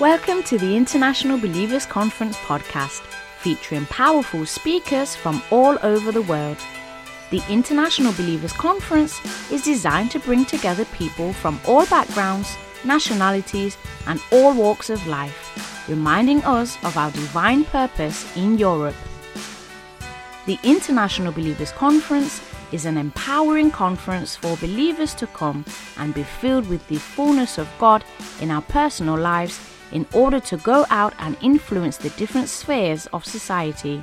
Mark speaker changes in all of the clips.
Speaker 1: Welcome to the International Believers Conference podcast, featuring powerful speakers from all over the world. The International Believers Conference is designed to bring together people from all backgrounds, nationalities, and all walks of life, reminding us of our divine purpose in Europe. The International Believers Conference is an empowering conference for believers to come and be filled with the fullness of God in our personal lives in order to go out and influence the different spheres of society.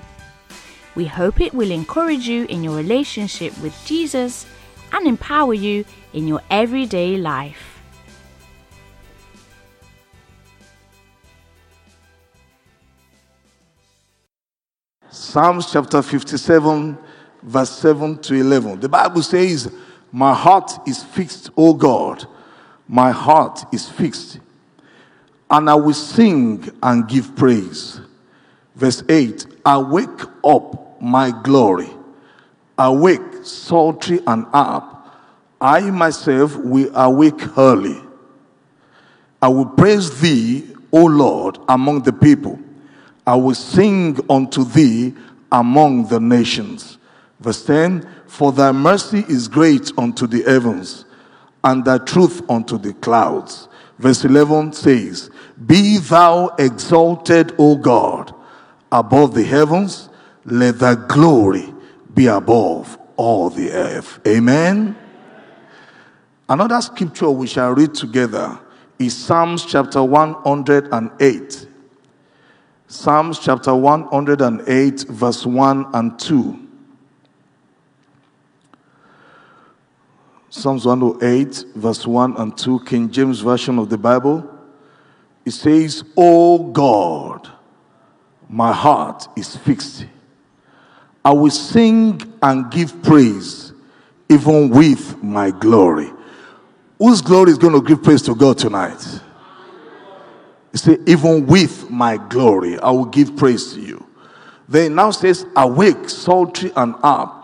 Speaker 1: We hope it will encourage you in your relationship with Jesus and empower you in your everyday life.
Speaker 2: Psalms chapter 57, verse 7 to 11. The Bible says, My heart is fixed, O God. My heart is fixed. And I will sing and give praise. Verse 8 Awake up, my glory. Awake, psaltery and harp. I myself will awake early. I will praise thee, O Lord, among the people. I will sing unto thee among the nations. Verse 10 For thy mercy is great unto the heavens, and thy truth unto the clouds. Verse 11 says, Be thou exalted, O God, above the heavens, let thy glory be above all the earth. Amen. Another scripture we shall read together is Psalms chapter 108. Psalms chapter 108, verse 1 and 2. Psalms 108, verse 1 and 2, King James Version of the Bible. It says, O God, my heart is fixed. I will sing and give praise, even with my glory. Whose glory is going to give praise to God tonight? He said, Even with my glory, I will give praise to you. Then now says, Awake, psaltery and harp.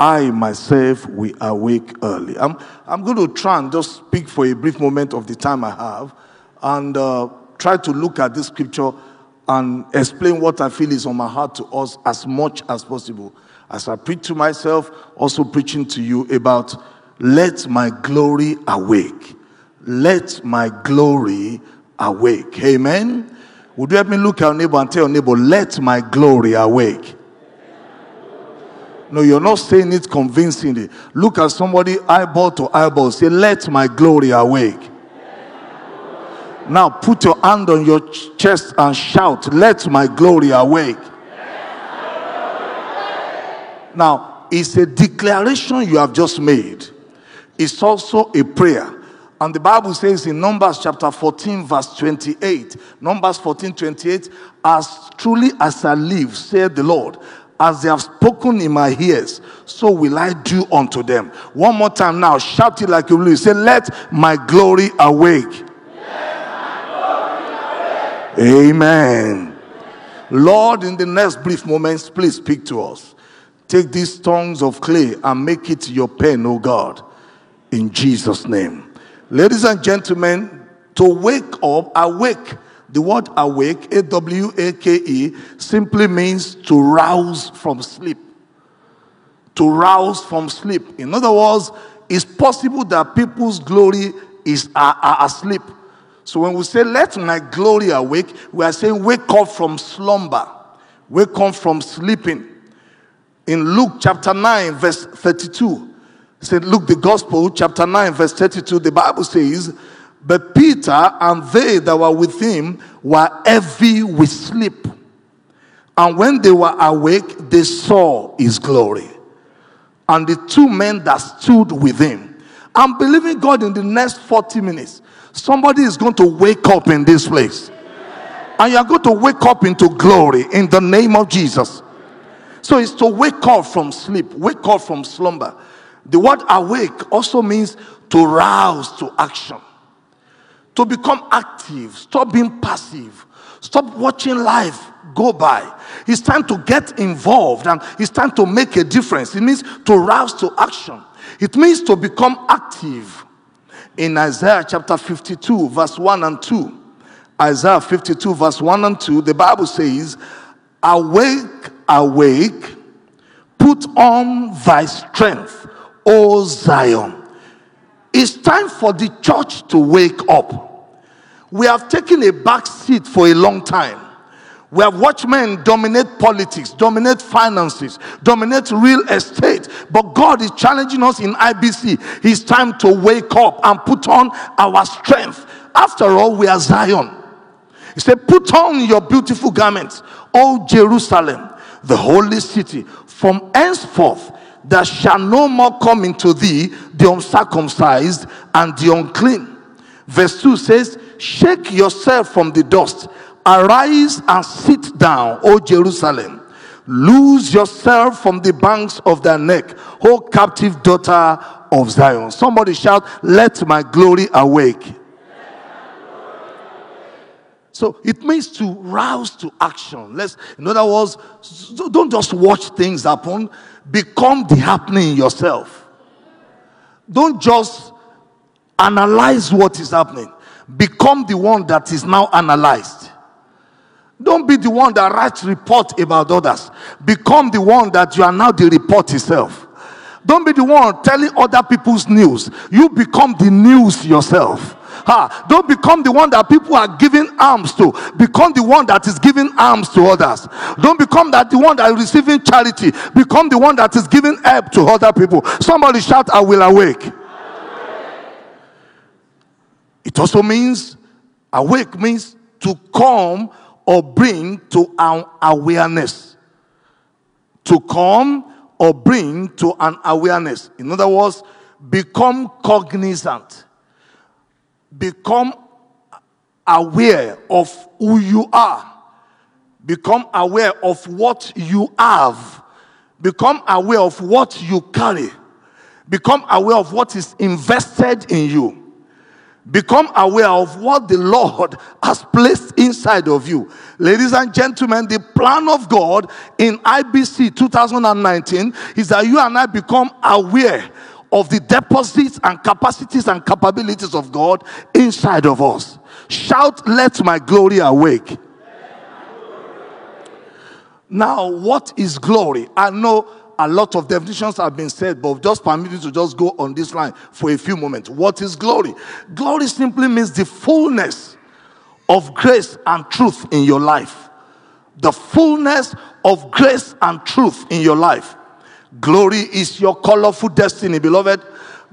Speaker 2: I myself will awake early. I'm, I'm going to try and just speak for a brief moment of the time I have and uh, try to look at this scripture and explain what I feel is on my heart to us as much as possible. As I preach to myself, also preaching to you about let my glory awake. Let my glory awake. Amen. Would you help me look at your neighbor and tell your neighbor, let my glory awake? No, you're not saying it convincingly. Look at somebody eyeball to eyeball. Say, let my glory awake. Now put your hand on your ch- chest and shout, let my glory awake. Now, it's a declaration you have just made. It's also a prayer. And the Bible says in Numbers chapter 14, verse 28, Numbers 14, 28, as truly as I live, said the Lord, as they have spoken in my ears, so will I do unto them. One more time now, shout it like you will. Say, Let my glory awake. Amen. Lord, in the next brief moments, please speak to us. Take these tongues of clay and make it your pen, O God, in Jesus' name. Ladies and gentlemen, to wake up, awake. The word awake, A W A K E, simply means to rouse from sleep. To rouse from sleep. In other words, it's possible that people's glory is asleep. So when we say, Let my glory awake, we are saying, Wake up from slumber, wake up from sleeping. In Luke chapter 9, verse 32, St. Luke, the Gospel, chapter 9, verse 32, the Bible says, But Peter and they that were with him were heavy with sleep. And when they were awake, they saw his glory. And the two men that stood with him. I'm believing God in the next 40 minutes. Somebody is going to wake up in this place. And you're going to wake up into glory in the name of Jesus. So it's to wake up from sleep, wake up from slumber. The word awake also means to rouse to action, to become active, stop being passive, stop watching life go by. It's time to get involved and it's time to make a difference. It means to rouse to action, it means to become active. In Isaiah chapter 52, verse 1 and 2, Isaiah 52, verse 1 and 2, the Bible says, Awake, awake, put on thy strength, O Zion. It's time for the church to wake up. We have taken a back seat for a long time. We have watched men dominate politics, dominate finances, dominate real estate. But God is challenging us in IBC. It's time to wake up and put on our strength. After all, we are Zion. He said, Put on your beautiful garments, O Jerusalem, the holy city. From henceforth, there shall no more come into thee the uncircumcised and the unclean. Verse 2 says, Shake yourself from the dust Arise and sit down, O Jerusalem. Lose yourself from the banks of thy neck, O captive daughter of Zion. Somebody shout, Let my glory awake. So it means to rouse to action. Let's, in other words, don't just watch things happen, become the happening yourself. Don't just analyze what is happening, become the one that is now analyzed. Don't be the one that writes report about others. Become the one that you are now the report itself. Don't be the one telling other people's news. You become the news yourself. Ha. Don't become the one that people are giving alms to. Become the one that is giving alms to others. Don't become that the one that is receiving charity. Become the one that is giving help to other people. Somebody shout, I will awake. It also means awake means to come or bring to an awareness. To come or bring to an awareness. In other words, become cognizant. Become aware of who you are. Become aware of what you have. Become aware of what you carry. Become aware of what is invested in you. Become aware of what the Lord has placed inside of you. Ladies and gentlemen, the plan of God in IBC 2019 is that you and I become aware of the deposits and capacities and capabilities of God inside of us. Shout, Let my glory awake. Now, what is glory? I know a lot of definitions have been said, but just permit me to just go on this line for a few moments. What is glory? Glory simply means the fullness of grace and truth in your life. The fullness of grace and truth in your life. Glory is your colorful destiny, beloved.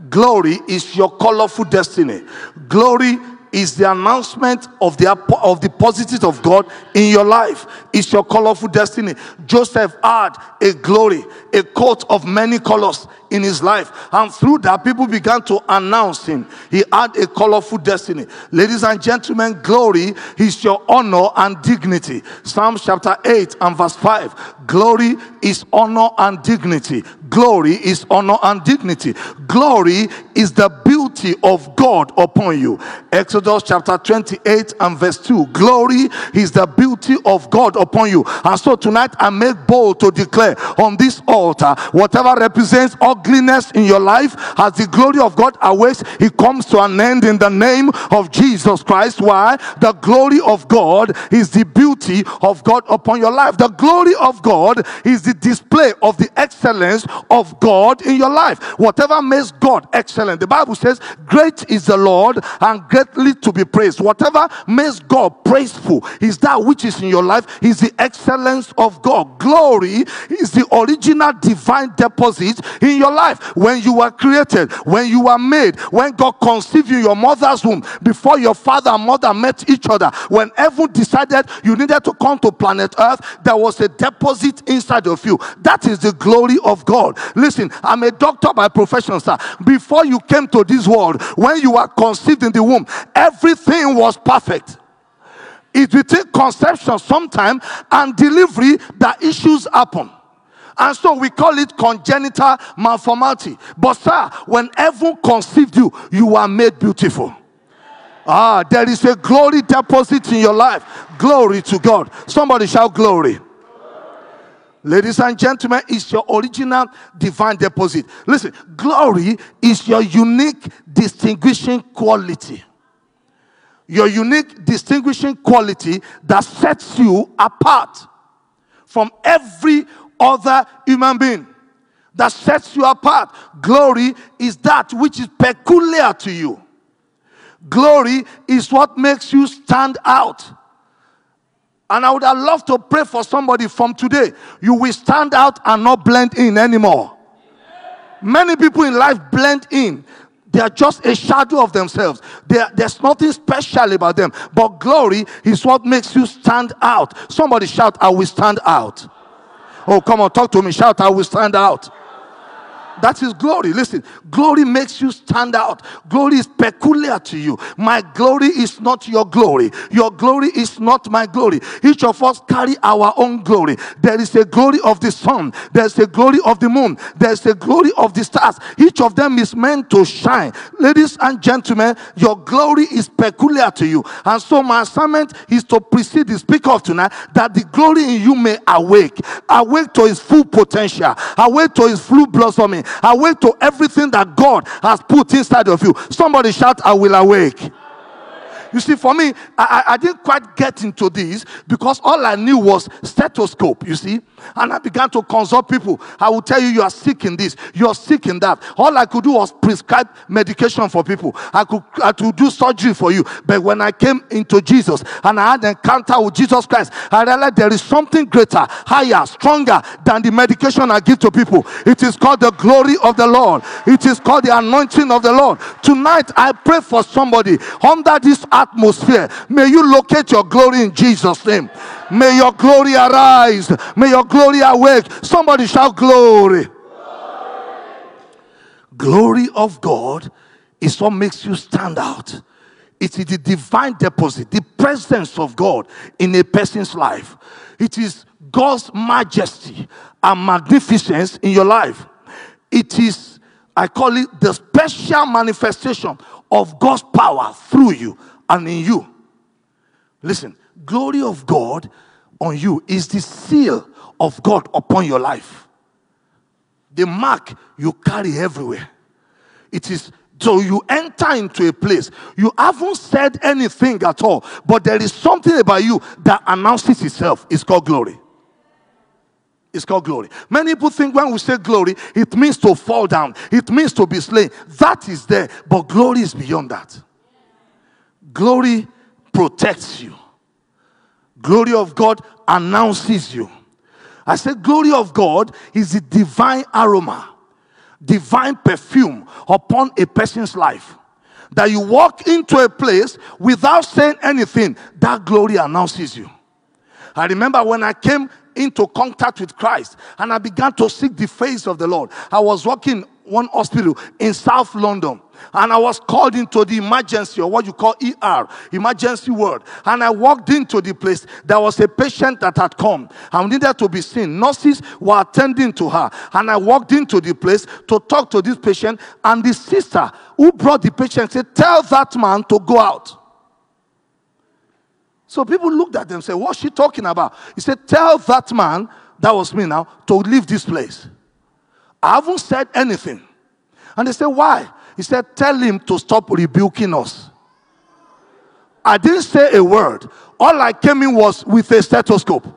Speaker 2: Glory is your colorful destiny. Glory is the announcement of the, of the positives of God in your life. It's your colorful destiny. Joseph had a glory, a coat of many colors in his life. And through that, people began to announce him. He had a colorful destiny. Ladies and gentlemen, glory is your honor and dignity. Psalm chapter 8 and verse 5. Glory is honor and dignity. Glory is honor and dignity. Glory is the beauty of God upon you. Exodus chapter 28 and verse 2. Glory is the beauty of God upon you. And so tonight I make bold to declare on this altar whatever represents ugliness in your life as the glory of God awaits, it comes to an end in the name of Jesus Christ. Why? The glory of God is the beauty of God upon your life. The glory of God is the display of the excellence of God in your life. Whatever makes God excellent, the Bible says, Great is the Lord and greatly to be praised. Whatever makes God praiseful is that which is in your life, is the excellence of God. Glory is the original divine deposit in your life. When you were created, when you were made, when God conceived you in your mother's womb, before your father and mother met each other, when heaven decided you needed to come to planet Earth, there was a deposit inside of you. That is the glory of God. Listen, I'm a doctor by profession, sir. Before you came to this world, when you were conceived in the womb, everything was perfect. It will take conception sometime and delivery that issues happen. And so we call it congenital malformity. But, sir, when heaven conceived you, you are made beautiful. Ah, there is a glory deposit in your life. Glory to God. Somebody shout glory. Ladies and gentlemen, it's your original divine deposit. Listen, glory is your unique distinguishing quality. your unique distinguishing quality that sets you apart from every other human being. That sets you apart. Glory is that which is peculiar to you. Glory is what makes you stand out. And I would have loved to pray for somebody from today. You will stand out and not blend in anymore. Many people in life blend in. They are just a shadow of themselves. there's nothing special about them. But glory is what makes you stand out. Somebody shout, I will stand out. Oh, come on, talk to me. Shout, I will stand out. That is glory. Listen, glory makes you stand out. Glory is peculiar to you. My glory is not your glory. Your glory is not my glory. Each of us carry our own glory. There is a glory of the sun. There's a glory of the moon. There's a glory of the stars. Each of them is meant to shine. Ladies and gentlemen, your glory is peculiar to you. And so my assignment is to precede the speaker of tonight that the glory in you may awake. Awake to its full potential. Awake to its full blossoming Awake to everything that God has put inside of you. Somebody shout, I will awake. You see, for me, I, I, didn't quite get into this because all I knew was stethoscope, you see. And I began to consult people. I will tell you, you are sick in this, you are sick in that. All I could do was prescribe medication for people. I could, I could do surgery for you. But when I came into Jesus and I had an encounter with Jesus Christ, I realized there is something greater, higher, stronger than the medication I give to people. It is called the glory of the Lord. It is called the anointing of the Lord. Tonight, I pray for somebody under this atmosphere. May you locate your glory in Jesus' name. May your glory arise. May your glory awake. Somebody shout glory. glory. Of God is what makes you stand out. It is the divine deposit, the presence of God in a person's life. It is God's majesty and magnificence in your life. It is, I call it the special manifestation of God's power through you and in you. Listen, glory of God on you is the seal of God upon your life. The mark you carry everywhere. It is so you enter into a place, you haven't said anything at all, but there is something about you that announces itself. It's called glory. It's called glory. Many people think when we say glory, it means to fall down, it means to be slain. That is there, but glory is beyond that. Glory protects you. Glory of God announces you. I said, glory of God is the divine aroma, divine perfume upon a person's life. That you walk into a place without saying anything, that glory announces you. I remember when I came into contact with Christ and I began to seek the face of the Lord. I was working one hospital in South London. And I was called into the emergency or what you call ER, emergency ward. And I walked into the place. There was a patient that had come and needed to be seen. Nurses were attending to her. And I walked into the place to talk to this patient. And the sister who brought the patient said, Tell that man to go out. So people looked at them and said, What's she talking about? He said, Tell that man, that was me now, to leave this place. I haven't said anything. And they said, Why? He said, Tell him to stop rebuking us. I didn't say a word. All I came in was with a stethoscope.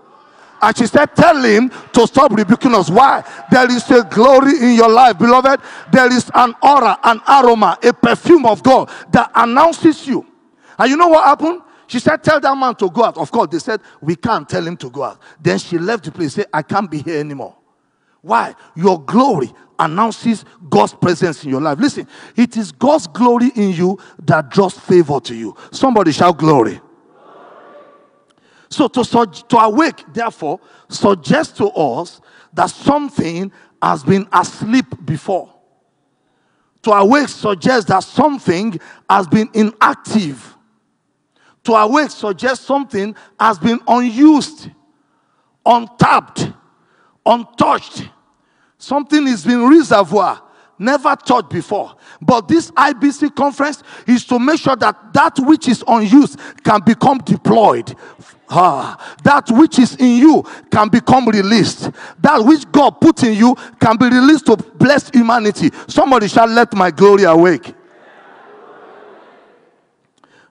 Speaker 2: And she said, Tell him to stop rebuking us. Why? There is a glory in your life, beloved. There is an aura, an aroma, a perfume of God that announces you. And you know what happened? She said, Tell that man to go out. Of course, they said, We can't tell him to go out. Then she left the place, said, I can't be here anymore. Why? Your glory announces God's presence in your life. Listen, it is God's glory in you that draws favor to you. Somebody shout glory. So to, to awake, therefore, suggests to us that something has been asleep before. To awake suggests that something has been inactive. To awake suggests something has been unused, untapped, untouched. Something is been reservoir, never touched before. But this IBC conference is to make sure that that which is unused can become deployed. Ah, that which is in you can become released. That which God put in you can be released to bless humanity. Somebody shall let my glory awake.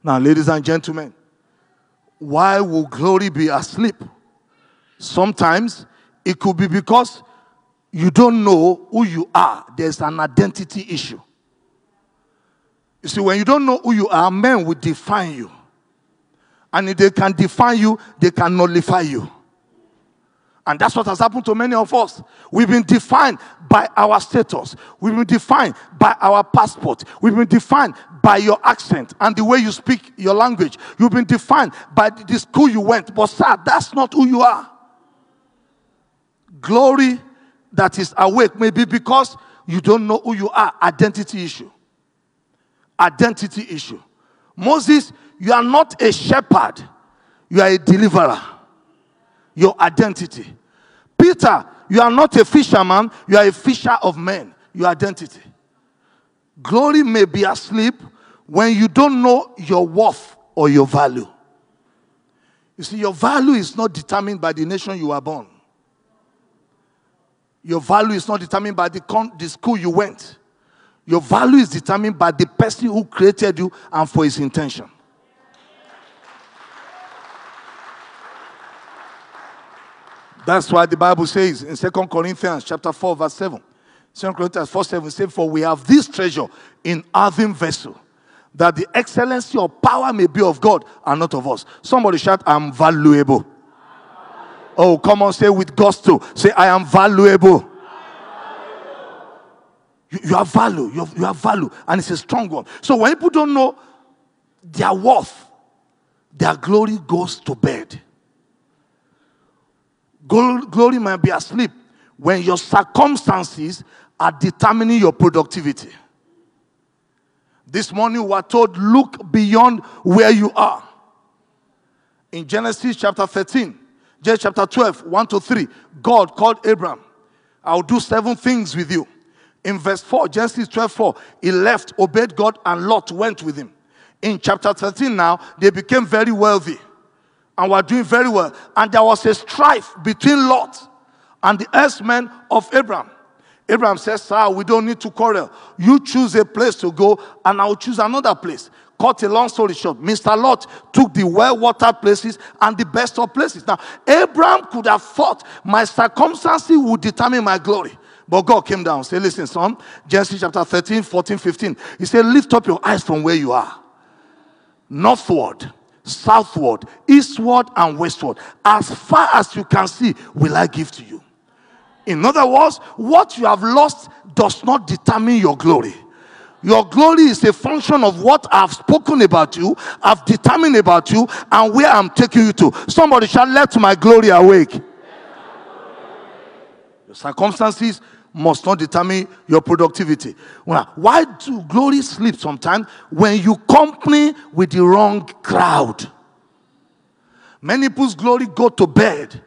Speaker 2: Now, ladies and gentlemen, why will glory be asleep? Sometimes it could be because you don't know who you are. There's an identity issue. You see, when you don't know who you are, men will define you. And if they can define you, they can nullify you. And that's what has happened to many of us. We've been defined by our status. We've been defined by our passport. We've been defined by your accent and the way you speak your language. You've been defined by the school you went. But, sir, that's not who you are. Glory that is awake may be because you don't know who you are. Identity issue. Identity issue. Moses, you are not a shepherd, you are a deliverer. Your identity. Peter, you are not a fisherman, you are a fisher of men. Your identity. Glory may be asleep when you don't know your worth or your value. You see, your value is not determined by the nation you are born. Your value is not determined by the, con- the school you went. Your value is determined by the person who created you and for his intention. That's why the Bible says in 2 Corinthians chapter 4, verse 7. 2 Corinthians 4 7 says, For we have this treasure in earthen vessel, that the excellency or power may be of God and not of us. Somebody shout, I'm valuable. Oh, come on, say with gusto. Say, I am valuable. You, you have value. You have, you have value. And it's a strong one. So when people don't know their worth, their glory goes to bed. Glory might be asleep when your circumstances are determining your productivity. This morning we are told, look beyond where you are. In Genesis chapter 13, Genesis chapter 12, 1 to 3, God called Abraham, I'll do seven things with you. In verse 4, Genesis 12, 4, he left, obeyed God, and Lot went with him. In chapter 13 now, they became very wealthy and were doing very well. And there was a strife between Lot and the herdsmen of Abraham. Abraham says, Sir, we don't need to quarrel. You choose a place to go, and I'll choose another place. Cut a long story short, Mr. Lot took the well watered places and the best of places. Now, Abraham could have thought my circumstances would determine my glory. But God came down. Say, listen, son. Genesis chapter 13, 14, 15. He said, Lift up your eyes from where you are. Northward southward, eastward, and westward. As far as you can see, will I give to you. In other words, what you have lost does not determine your glory. Your glory is a function of what I've spoken about you, I've determined about you, and where I'm taking you to. Somebody shall let my glory awake. Your circumstances must not determine your productivity. Why do glory sleep sometimes? When you company with the wrong crowd. Many people's glory go to bed.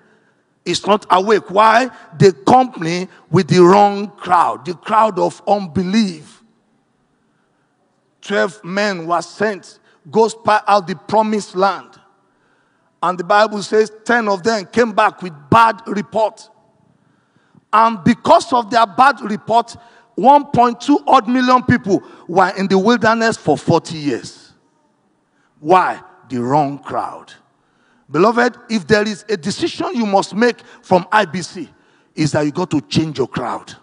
Speaker 2: It's not awake. Why? They company with the wrong crowd, the crowd of unbelief. Twelve men were sent, go spy out the promised land. And the Bible says 10 of them came back with bad report. And because of their bad report, 1.2 odd million people were in the wilderness for 40 years. Why? The wrong crowd. Beloved, if there is a decision you must make from IBC, is that you got to change your crowd.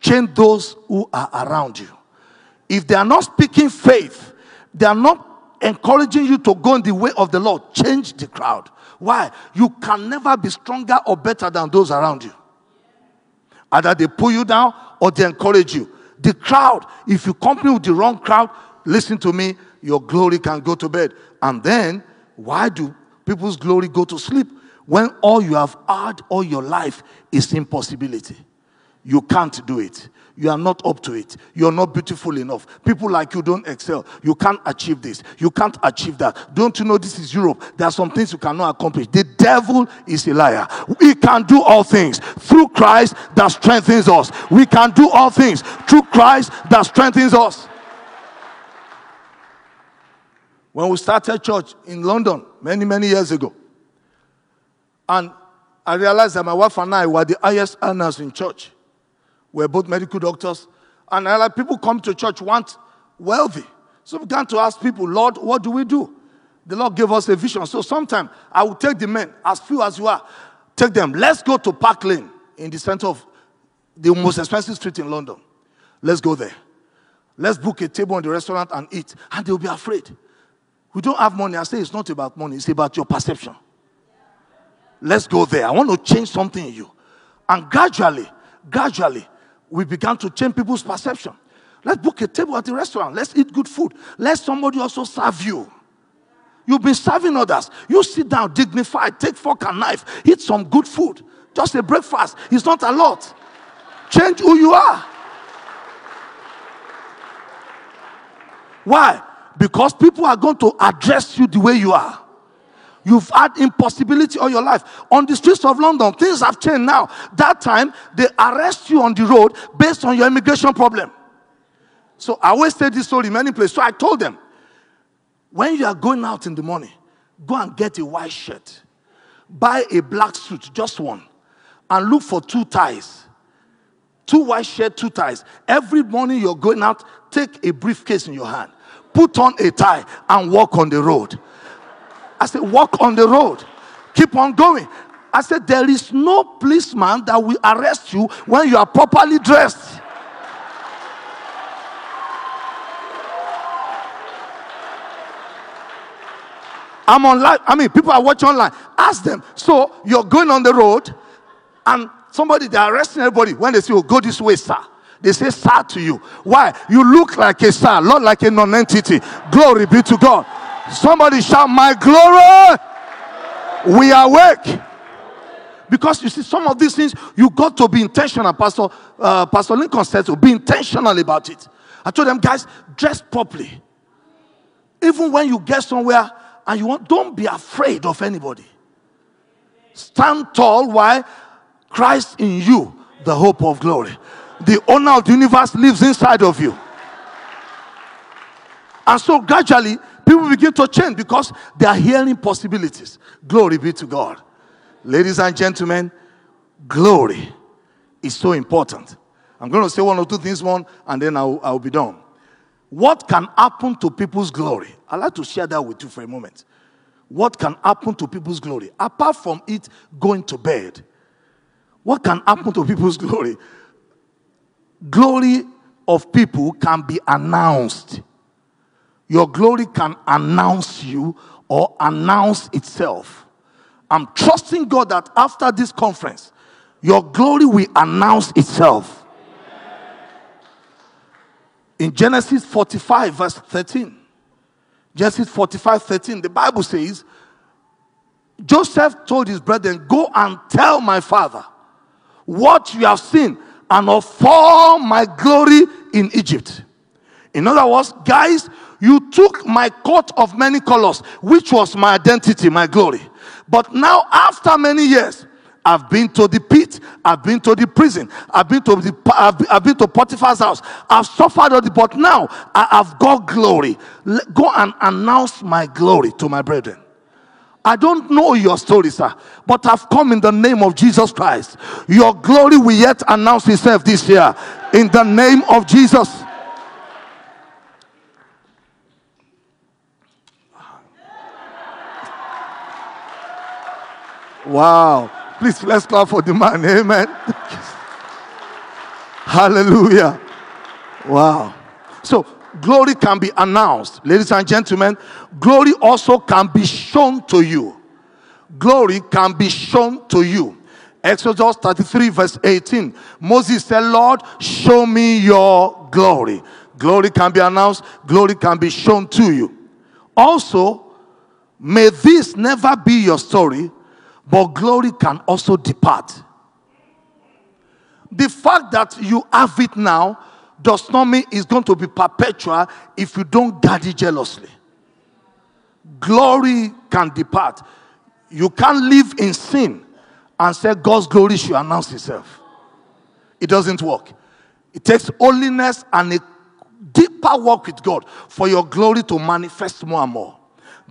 Speaker 2: Change those who are around you. If they are not speaking faith, they are not encouraging you to go in the way of the Lord, change the crowd. Why? You can never be stronger or better than those around you. Either they pull you down or they encourage you. The crowd, if you company with the wrong crowd, listen to me, your glory can go to bed. And then, why do people's glory go to sleep? When all you have had all your life is impossibility. You can't do it. You are not up to it. You're not beautiful enough. People like you don't excel. You can't achieve this. You can't achieve that. Don't you know this is Europe? There are some things you cannot accomplish. The devil is a liar. We can do all things through Christ that strengthens us. We can do all things through Christ that strengthens us. When we started church in London many, many years ago, and I realized that my wife and I were the highest earners in church. We're both medical doctors. And people come to church want wealthy. So we began to ask people, Lord, what do we do? The Lord gave us a vision. So sometimes I will take the men, as few as you are, take them. Let's go to Park Lane in the center of the most expensive street in London. Let's go there. Let's book a table in the restaurant and eat. And they'll be afraid. We don't have money. I say it's not about money, it's about your perception. Let's go there. I want to change something in you. And gradually, gradually, we began to change people's perception. Let's book a table at the restaurant. Let's eat good food. Let somebody also serve you. You've been serving others. You sit down, dignified, take fork and knife, eat some good food. Just a breakfast. It's not a lot. Change who you are. Why? Because people are going to address you the way you are. You've had impossibility all your life. On the streets of London, things have changed now. That time, they arrest you on the road based on your immigration problem. So I always say this story in many places. So I told them, when you are going out in the morning, go and get a white shirt, buy a black suit, just one, and look for two ties. Two white shirt, two ties. Every morning you're going out, take a briefcase in your hand, put on a tie, and walk on the road. I said, walk on the road. Keep on going. I said, there is no policeman that will arrest you when you are properly dressed. I'm online. I mean, people are watching online. Ask them. So you're going on the road, and somebody they're arresting everybody. When they say, "Oh, go this way, sir," they say, "Sir" to you. Why? You look like a sir, not like a non-entity. Glory be to God. Somebody shout, My glory. We are awake. Because you see, some of these things, you got to be intentional. Pastor, uh, Pastor Lincoln said to be intentional about it. I told them, guys, dress properly. Even when you get somewhere and you want, don't be afraid of anybody. Stand tall. Why? Christ in you, the hope of glory. The owner of the universe lives inside of you. And so gradually, people begin to change because they are hearing possibilities. Glory be to God. Ladies and gentlemen, glory is so important. I'm going to say one or two things, one, and then I'll, I'll be done. What can happen to people's glory? I'd like to share that with you for a moment. What can happen to people's glory? Apart from it going to bed, what can happen to people's glory? Glory of people can be announced your glory can announce you or announce itself. I'm trusting God that after this conference, your glory will announce itself. In Genesis 45, verse 13, Genesis 45, 13, the Bible says, Joseph told his brethren, Go and tell my father what you have seen and of all my glory in Egypt. In other words, guys, you took my coat of many colors, which was my identity, my glory. But now, after many years, I've been to the pit. I've been to the prison. I've been to the. I've been, I've been to Potiphar's house. I've suffered all the. But now I, have got glory. Go and announce my glory to my brethren. I don't know your story, sir, but I've come in the name of Jesus Christ. Your glory will yet announce itself this year in the name of Jesus. Wow. Please, let's clap for the man. Amen. Hallelujah. Wow. So, glory can be announced. Ladies and gentlemen, glory also can be shown to you. Glory can be shown to you. Exodus 33, verse 18. Moses said, Lord, show me your glory. Glory can be announced, glory can be shown to you. Also, may this never be your story but glory can also depart. The fact that you have it now does not mean it's going to be perpetual if you don't guard it jealously. Glory can depart. You can't live in sin and say God's glory should announce itself. It doesn't work. It takes holiness and a deeper work with God for your glory to manifest more and more.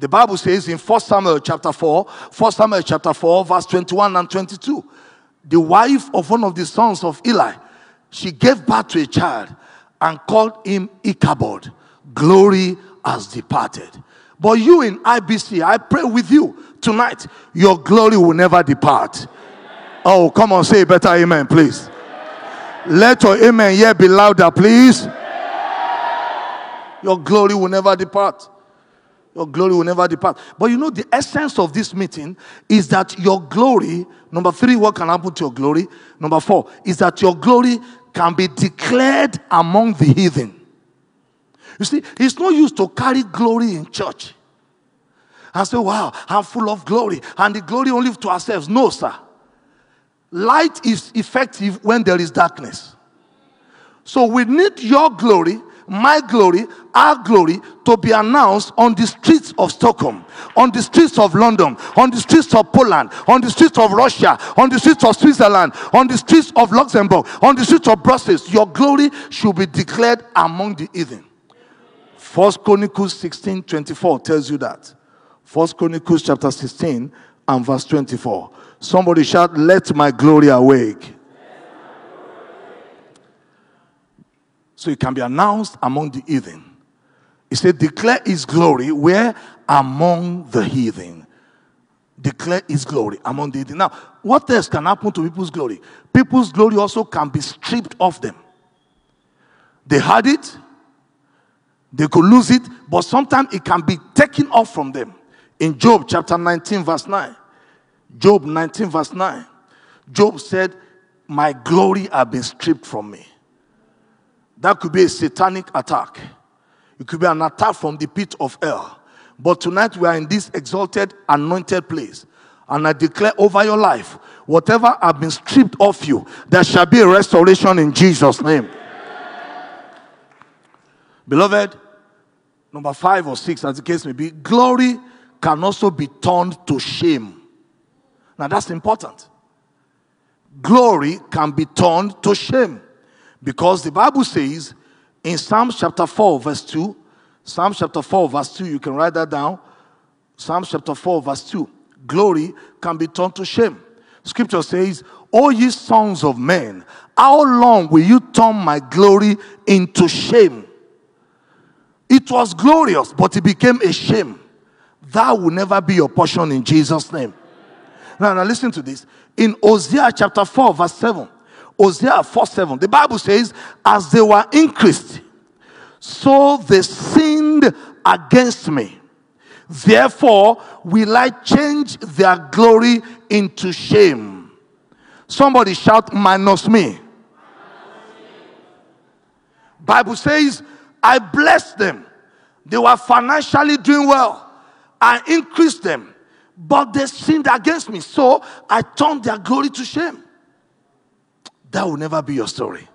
Speaker 2: The Bible says in 1 Samuel chapter 4, 1 Samuel chapter 4, verse 21 and 22, the wife of one of the sons of Eli, she gave birth to a child and called him Ichabod. glory has departed. But you in IBC, I pray with you tonight, your glory will never depart. Oh, come on, say better amen, please. Let your amen here be louder, please. Your glory will never depart. Your glory will never depart. But you know, the essence of this meeting is that your glory, number three, what can happen to your glory? Number four, is that your glory can be declared among the heathen. You see, it's no use to carry glory in church and say, Wow, I'm full of glory, and the glory only to ourselves. No, sir. Light is effective when there is darkness. So we need your glory my glory, our glory, to be announced on the streets of Stockholm, on the streets of London, on the streets of Poland, on the streets of Russia, on the streets of Switzerland, on the streets of Luxembourg, on the streets of Brussels. Your glory should be declared among the heathen. First Chronicles 16 24 tells you that. First Chronicles chapter 16 and verse 24. Somebody shout, Let my glory awake. So it can be announced among the heathen. He said, Declare his glory where? Among the heathen. Declare his glory among the heathen. Now, what else can happen to people's glory? People's glory also can be stripped off them. They had it, they could lose it, but sometimes it can be taken off from them. In Job chapter 19, verse 9. Job 19, verse 9. Job said, My glory have been stripped from me. That could be a satanic attack. It could be an attack from the pit of hell. But tonight we are in this exalted, anointed place. And I declare over your life, whatever have been stripped off you, there shall be a restoration in Jesus' name. Beloved, number five or six, as the case may be, glory can also be turned to shame. Now that's important. Glory can be turned to shame. Because the Bible says in Psalms chapter 4, verse 2, Psalms chapter 4, verse 2, you can write that down. Psalms chapter 4, verse 2. Glory can be turned to shame. Scripture says, O ye sons of men, how long will you turn my glory into shame? It was glorious, but it became a shame. That will never be your portion in Jesus' name. Now, now listen to this. In Hosea chapter 4, verse 7, Hosea 4 7. The Bible says, As they were increased, so they sinned against me. Therefore, will I change their glory into shame. Somebody shout, minus me. Bible says, I blessed them. They were financially doing well. I increased them, but they sinned against me. So I turned their glory to shame. That will never be your story.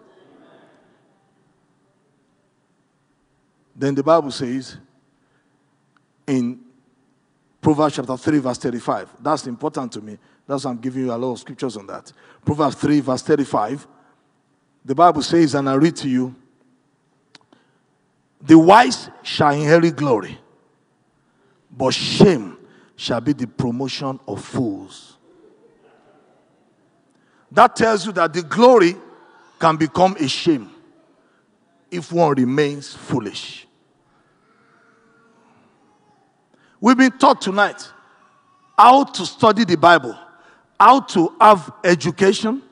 Speaker 2: Then the Bible says in Proverbs chapter 3, verse 35. That's important to me. That's why I'm giving you a lot of scriptures on that. Proverbs 3, verse 35. The Bible says, and I read to you The wise shall inherit glory, but shame shall be the promotion of fools. That tells you that the glory can become a shame if one remains foolish. We've been taught tonight how to study the Bible, how to have education,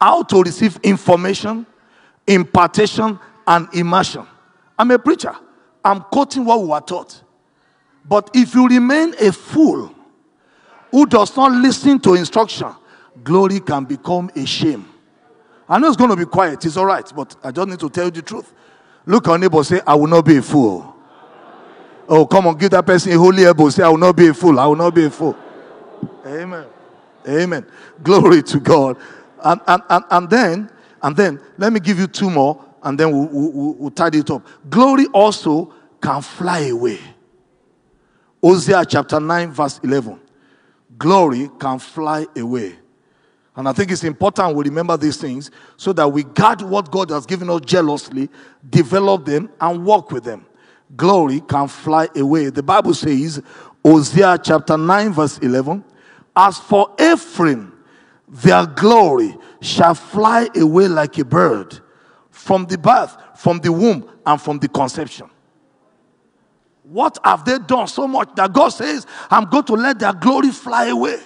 Speaker 2: how to receive information, impartation, and immersion. I'm a preacher. I'm quoting what we were taught. But if you remain a fool who does not listen to instruction, glory can become a shame. I know it's going to be quiet, it's all right, but I just need to tell you the truth. Look on neighbor, say, I will not be a fool. Oh, come on, give that person a holy elbow. Say, I will not be a fool. I will not be a fool. Amen. Amen. Glory to God. And, and, and, and then, and then, let me give you two more, and then we'll, we'll, we'll tidy it up. Glory also can fly away. Hosea chapter 9, verse 11. Glory can fly away. And I think it's important we remember these things so that we guard what God has given us jealously, develop them, and work with them. Glory can fly away. The Bible says, Hosea chapter 9, verse 11, As for Ephraim, their glory shall fly away like a bird from the birth, from the womb, and from the conception. What have they done so much that God says, I'm going to let their glory fly away?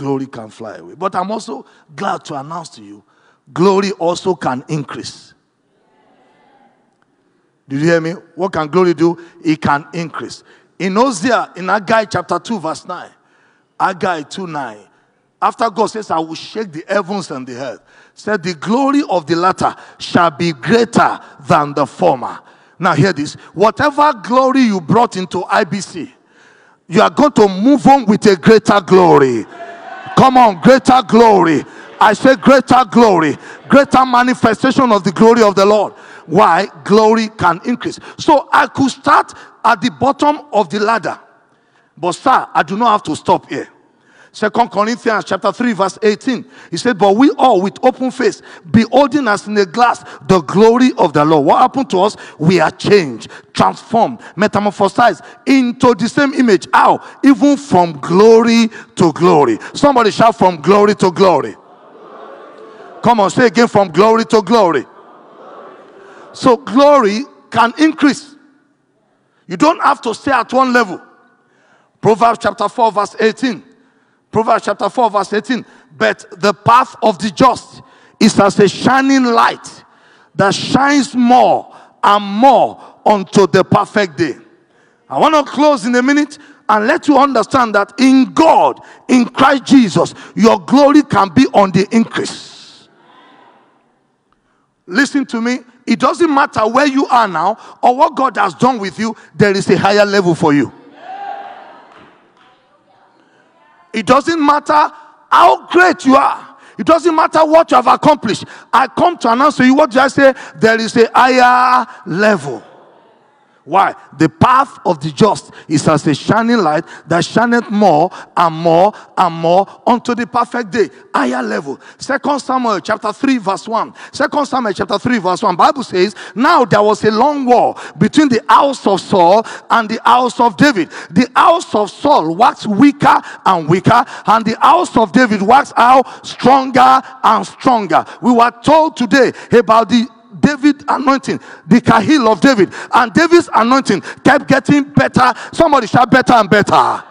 Speaker 2: Glory can fly away. But I'm also glad to announce to you glory also can increase. Did you hear me? What can glory do? It can increase. In Hosea, in Haggai chapter 2, verse 9, Haggai 2 9, after God says, I will shake the heavens and the earth, said, The glory of the latter shall be greater than the former. Now, hear this whatever glory you brought into IBC, you are going to move on with a greater glory. Come on, greater glory. I say greater glory, greater manifestation of the glory of the Lord. Why? Glory can increase. So I could start at the bottom of the ladder. But, sir, I do not have to stop here. Second Corinthians chapter 3, verse 18. He said, But we all with open face, beholding as in a glass the glory of the Lord. What happened to us? We are changed, transformed, metamorphosized into the same image. How? Even from glory to glory. Somebody shout from glory to glory. Come on, say again from glory to glory. So glory can increase. You don't have to stay at one level. Proverbs chapter 4, verse 18. Proverbs chapter 4, verse 18. But the path of the just is as a shining light that shines more and more unto the perfect day. I want to close in a minute and let you understand that in God, in Christ Jesus, your glory can be on the increase. Listen to me. It doesn't matter where you are now or what God has done with you, there is a higher level for you. It doesn't matter how great you are. It doesn't matter what you have accomplished. I come to announce to you what did I say? There is a higher level. Why? The path of the just is as a shining light that shineth more and more and more unto the perfect day. Higher level. Second Samuel chapter 3, verse 1. Second Samuel chapter 3, verse 1. Bible says, Now there was a long war between the house of Saul and the house of David. The house of Saul waxed weaker and weaker, and the house of David waxed out stronger and stronger. We were told today about the David anointing, the kahil of David, and David's anointing kept getting better. Somebody shout better and better.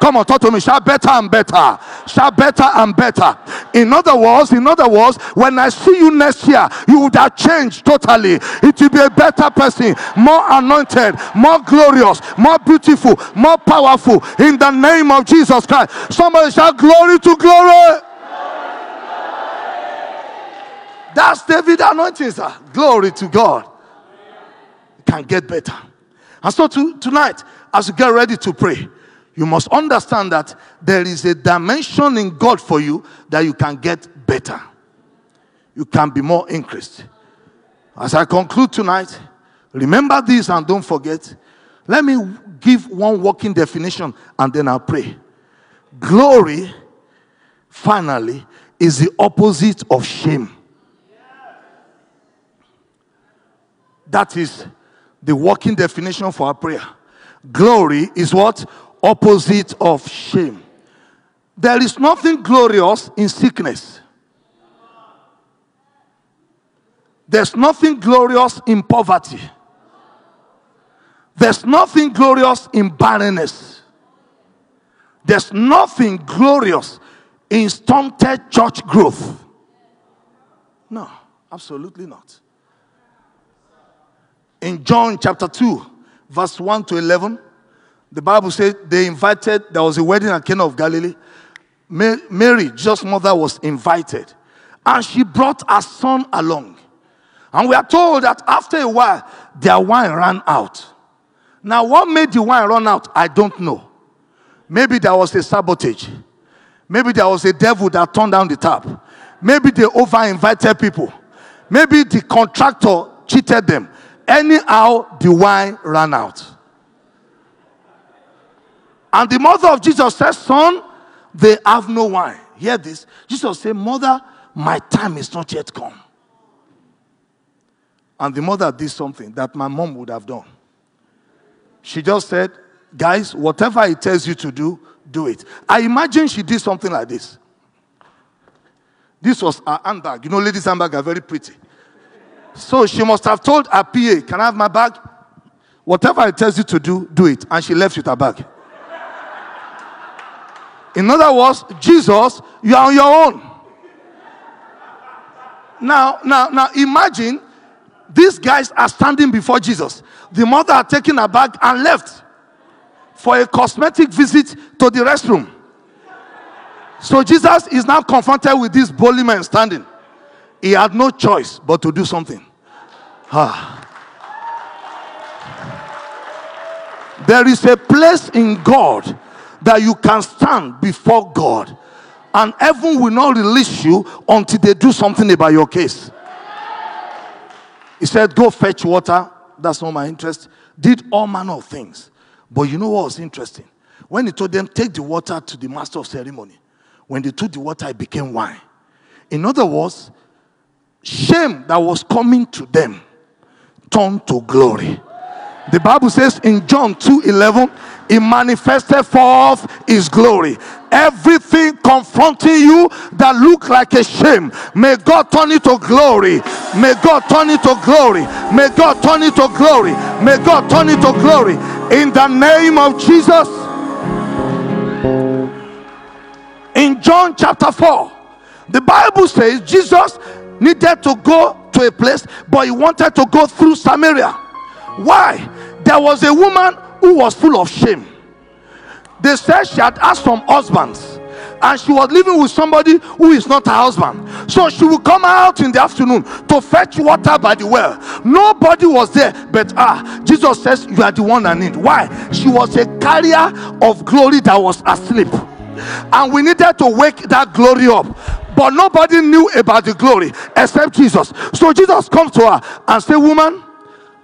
Speaker 2: Come on, talk to me. Shout better and better. Shout better and better. In other words, in other words, when I see you next year, you would have changed totally. It will be a better person, more anointed, more glorious, more beautiful, more powerful. In the name of Jesus Christ. Somebody shout glory to glory. That's David anointing, sir. Glory to God. It can get better. And so to, tonight, as you get ready to pray, you must understand that there is a dimension in God for you that you can get better. You can be more increased. As I conclude tonight, remember this and don't forget. Let me give one working definition and then I'll pray. Glory, finally, is the opposite of shame. That is the working definition for our prayer. Glory is what? Opposite of shame. There is nothing glorious in sickness. There's nothing glorious in poverty. There's nothing glorious in barrenness. There's nothing glorious in stunted church growth. No, absolutely not in John chapter 2, verse 1 to 11, the Bible said they invited, there was a wedding at Cana of Galilee. Mary, just mother, was invited. And she brought her son along. And we are told that after a while, their wine ran out. Now, what made the wine run out? I don't know. Maybe there was a sabotage. Maybe there was a devil that turned down the tap. Maybe they over invited people. Maybe the contractor cheated them. Anyhow, the wine ran out. And the mother of Jesus said, Son, they have no wine. Hear this. Jesus said, Mother, my time is not yet come. And the mother did something that my mom would have done. She just said, Guys, whatever he tells you to do, do it. I imagine she did something like this. This was her handbag. You know, ladies' handbag are very pretty. So she must have told her PA, Can I have my bag? Whatever it tells you to do, do it. And she left with her bag. In other words, Jesus, you are on your own. Now, now, now imagine these guys are standing before Jesus. The mother had taken her bag and left for a cosmetic visit to the restroom. So Jesus is now confronted with this bully man standing. He had no choice but to do something. Ah. There is a place in God that you can stand before God, and heaven will not release you until they do something about your case. He said, Go fetch water. That's not my interest. Did all manner of things. But you know what was interesting? When he told them, Take the water to the master of ceremony, when they took the water, it became wine. In other words, shame that was coming to them turned to glory. The Bible says in John 2 11, he manifested forth his glory. Everything confronting you that look like a shame, may God turn it to glory. May God turn it to glory. May God turn it to glory. May God turn it to glory. In the name of Jesus. In John chapter 4, the Bible says Jesus needed to go to a place, but he wanted to go through Samaria. Why? There was a woman who was full of shame. They said she had asked some husbands and she was living with somebody who is not her husband. So she would come out in the afternoon to fetch water by the well. Nobody was there, but ah, Jesus says, You are the one I need. Why? She was a carrier of glory that was asleep, and we needed to wake that glory up. But nobody knew about the glory except Jesus. So Jesus comes to her and say, Woman,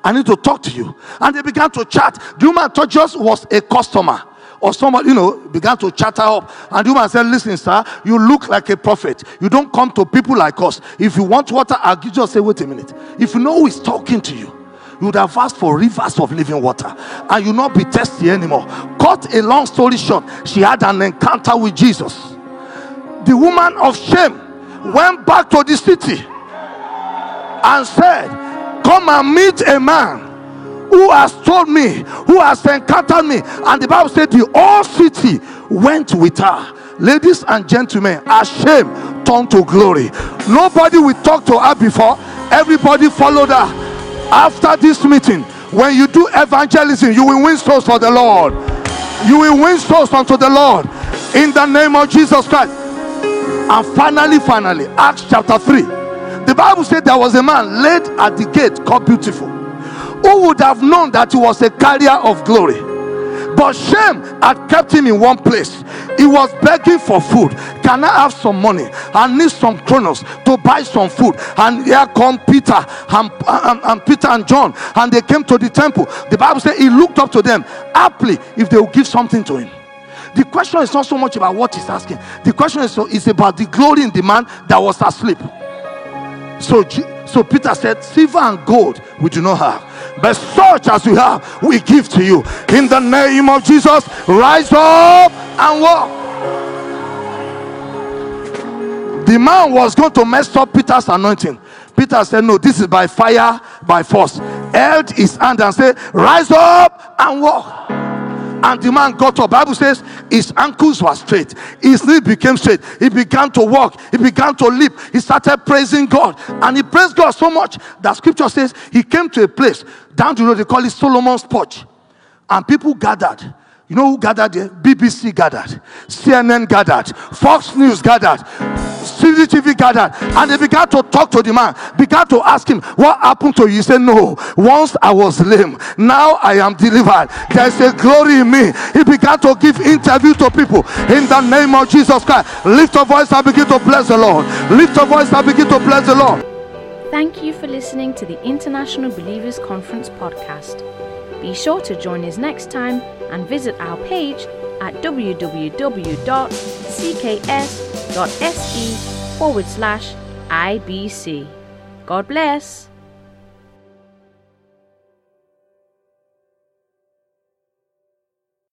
Speaker 2: I need to talk to you. And they began to chat. The woman thought just was a customer or someone, you know, began to chatter up. And the woman said, Listen, sir, you look like a prophet. You don't come to people like us. If you want water, I'll give you. Say, wait a minute. If you know who is talking to you, you would have asked for rivers of living water and you not be thirsty anymore. Cut a long story short, she had an encounter with Jesus. The woman of shame went back to the city and said, Come and meet a man who has told me, who has encountered me. And the Bible said the whole city went with her. Ladies and gentlemen, her shame turned to glory. Nobody will talk to her before, everybody followed her. After this meeting, when you do evangelism, you will win souls for the Lord. You will win souls unto the Lord in the name of Jesus Christ. And finally, finally, Acts chapter 3. The Bible said there was a man laid at the gate called Beautiful who would have known that he was a carrier of glory. But shame had kept him in one place. He was begging for food. Can I have some money? I need some kronor to buy some food. And here come Peter and, and, and Peter and John, and they came to the temple. The Bible said he looked up to them happily if they would give something to him. The question is not so much about what he's asking. The question is, is about the glory in the man that was asleep. So, so Peter said, Silver and gold we do not have, but such as we have, we give to you. In the name of Jesus, rise up and walk. The man was going to mess up Peter's anointing. Peter said, No, this is by fire, by force. Held his hand and said, Rise up and walk. And the man got up. Bible says his ankles were straight, his knee became straight. He began to walk, he began to leap. He started praising God, and he praised God so much that scripture says he came to a place down the road. They call it Solomon's porch, and people gathered. You know who gathered there? BBC gathered, CNN gathered, Fox News gathered, CCTV gathered, and they began to talk to the man, began to ask him, What happened to you? He said, No, once I was lame, now I am delivered. There's a glory in me. He began to give interview to people in the name of Jesus Christ. Lift your voice and begin to bless the Lord. Lift your voice and begin to bless the Lord.
Speaker 1: Thank you for listening to the International Believers Conference podcast. Be sure to join us next time and visit our page at www.cks.se forward slash IBC. God bless.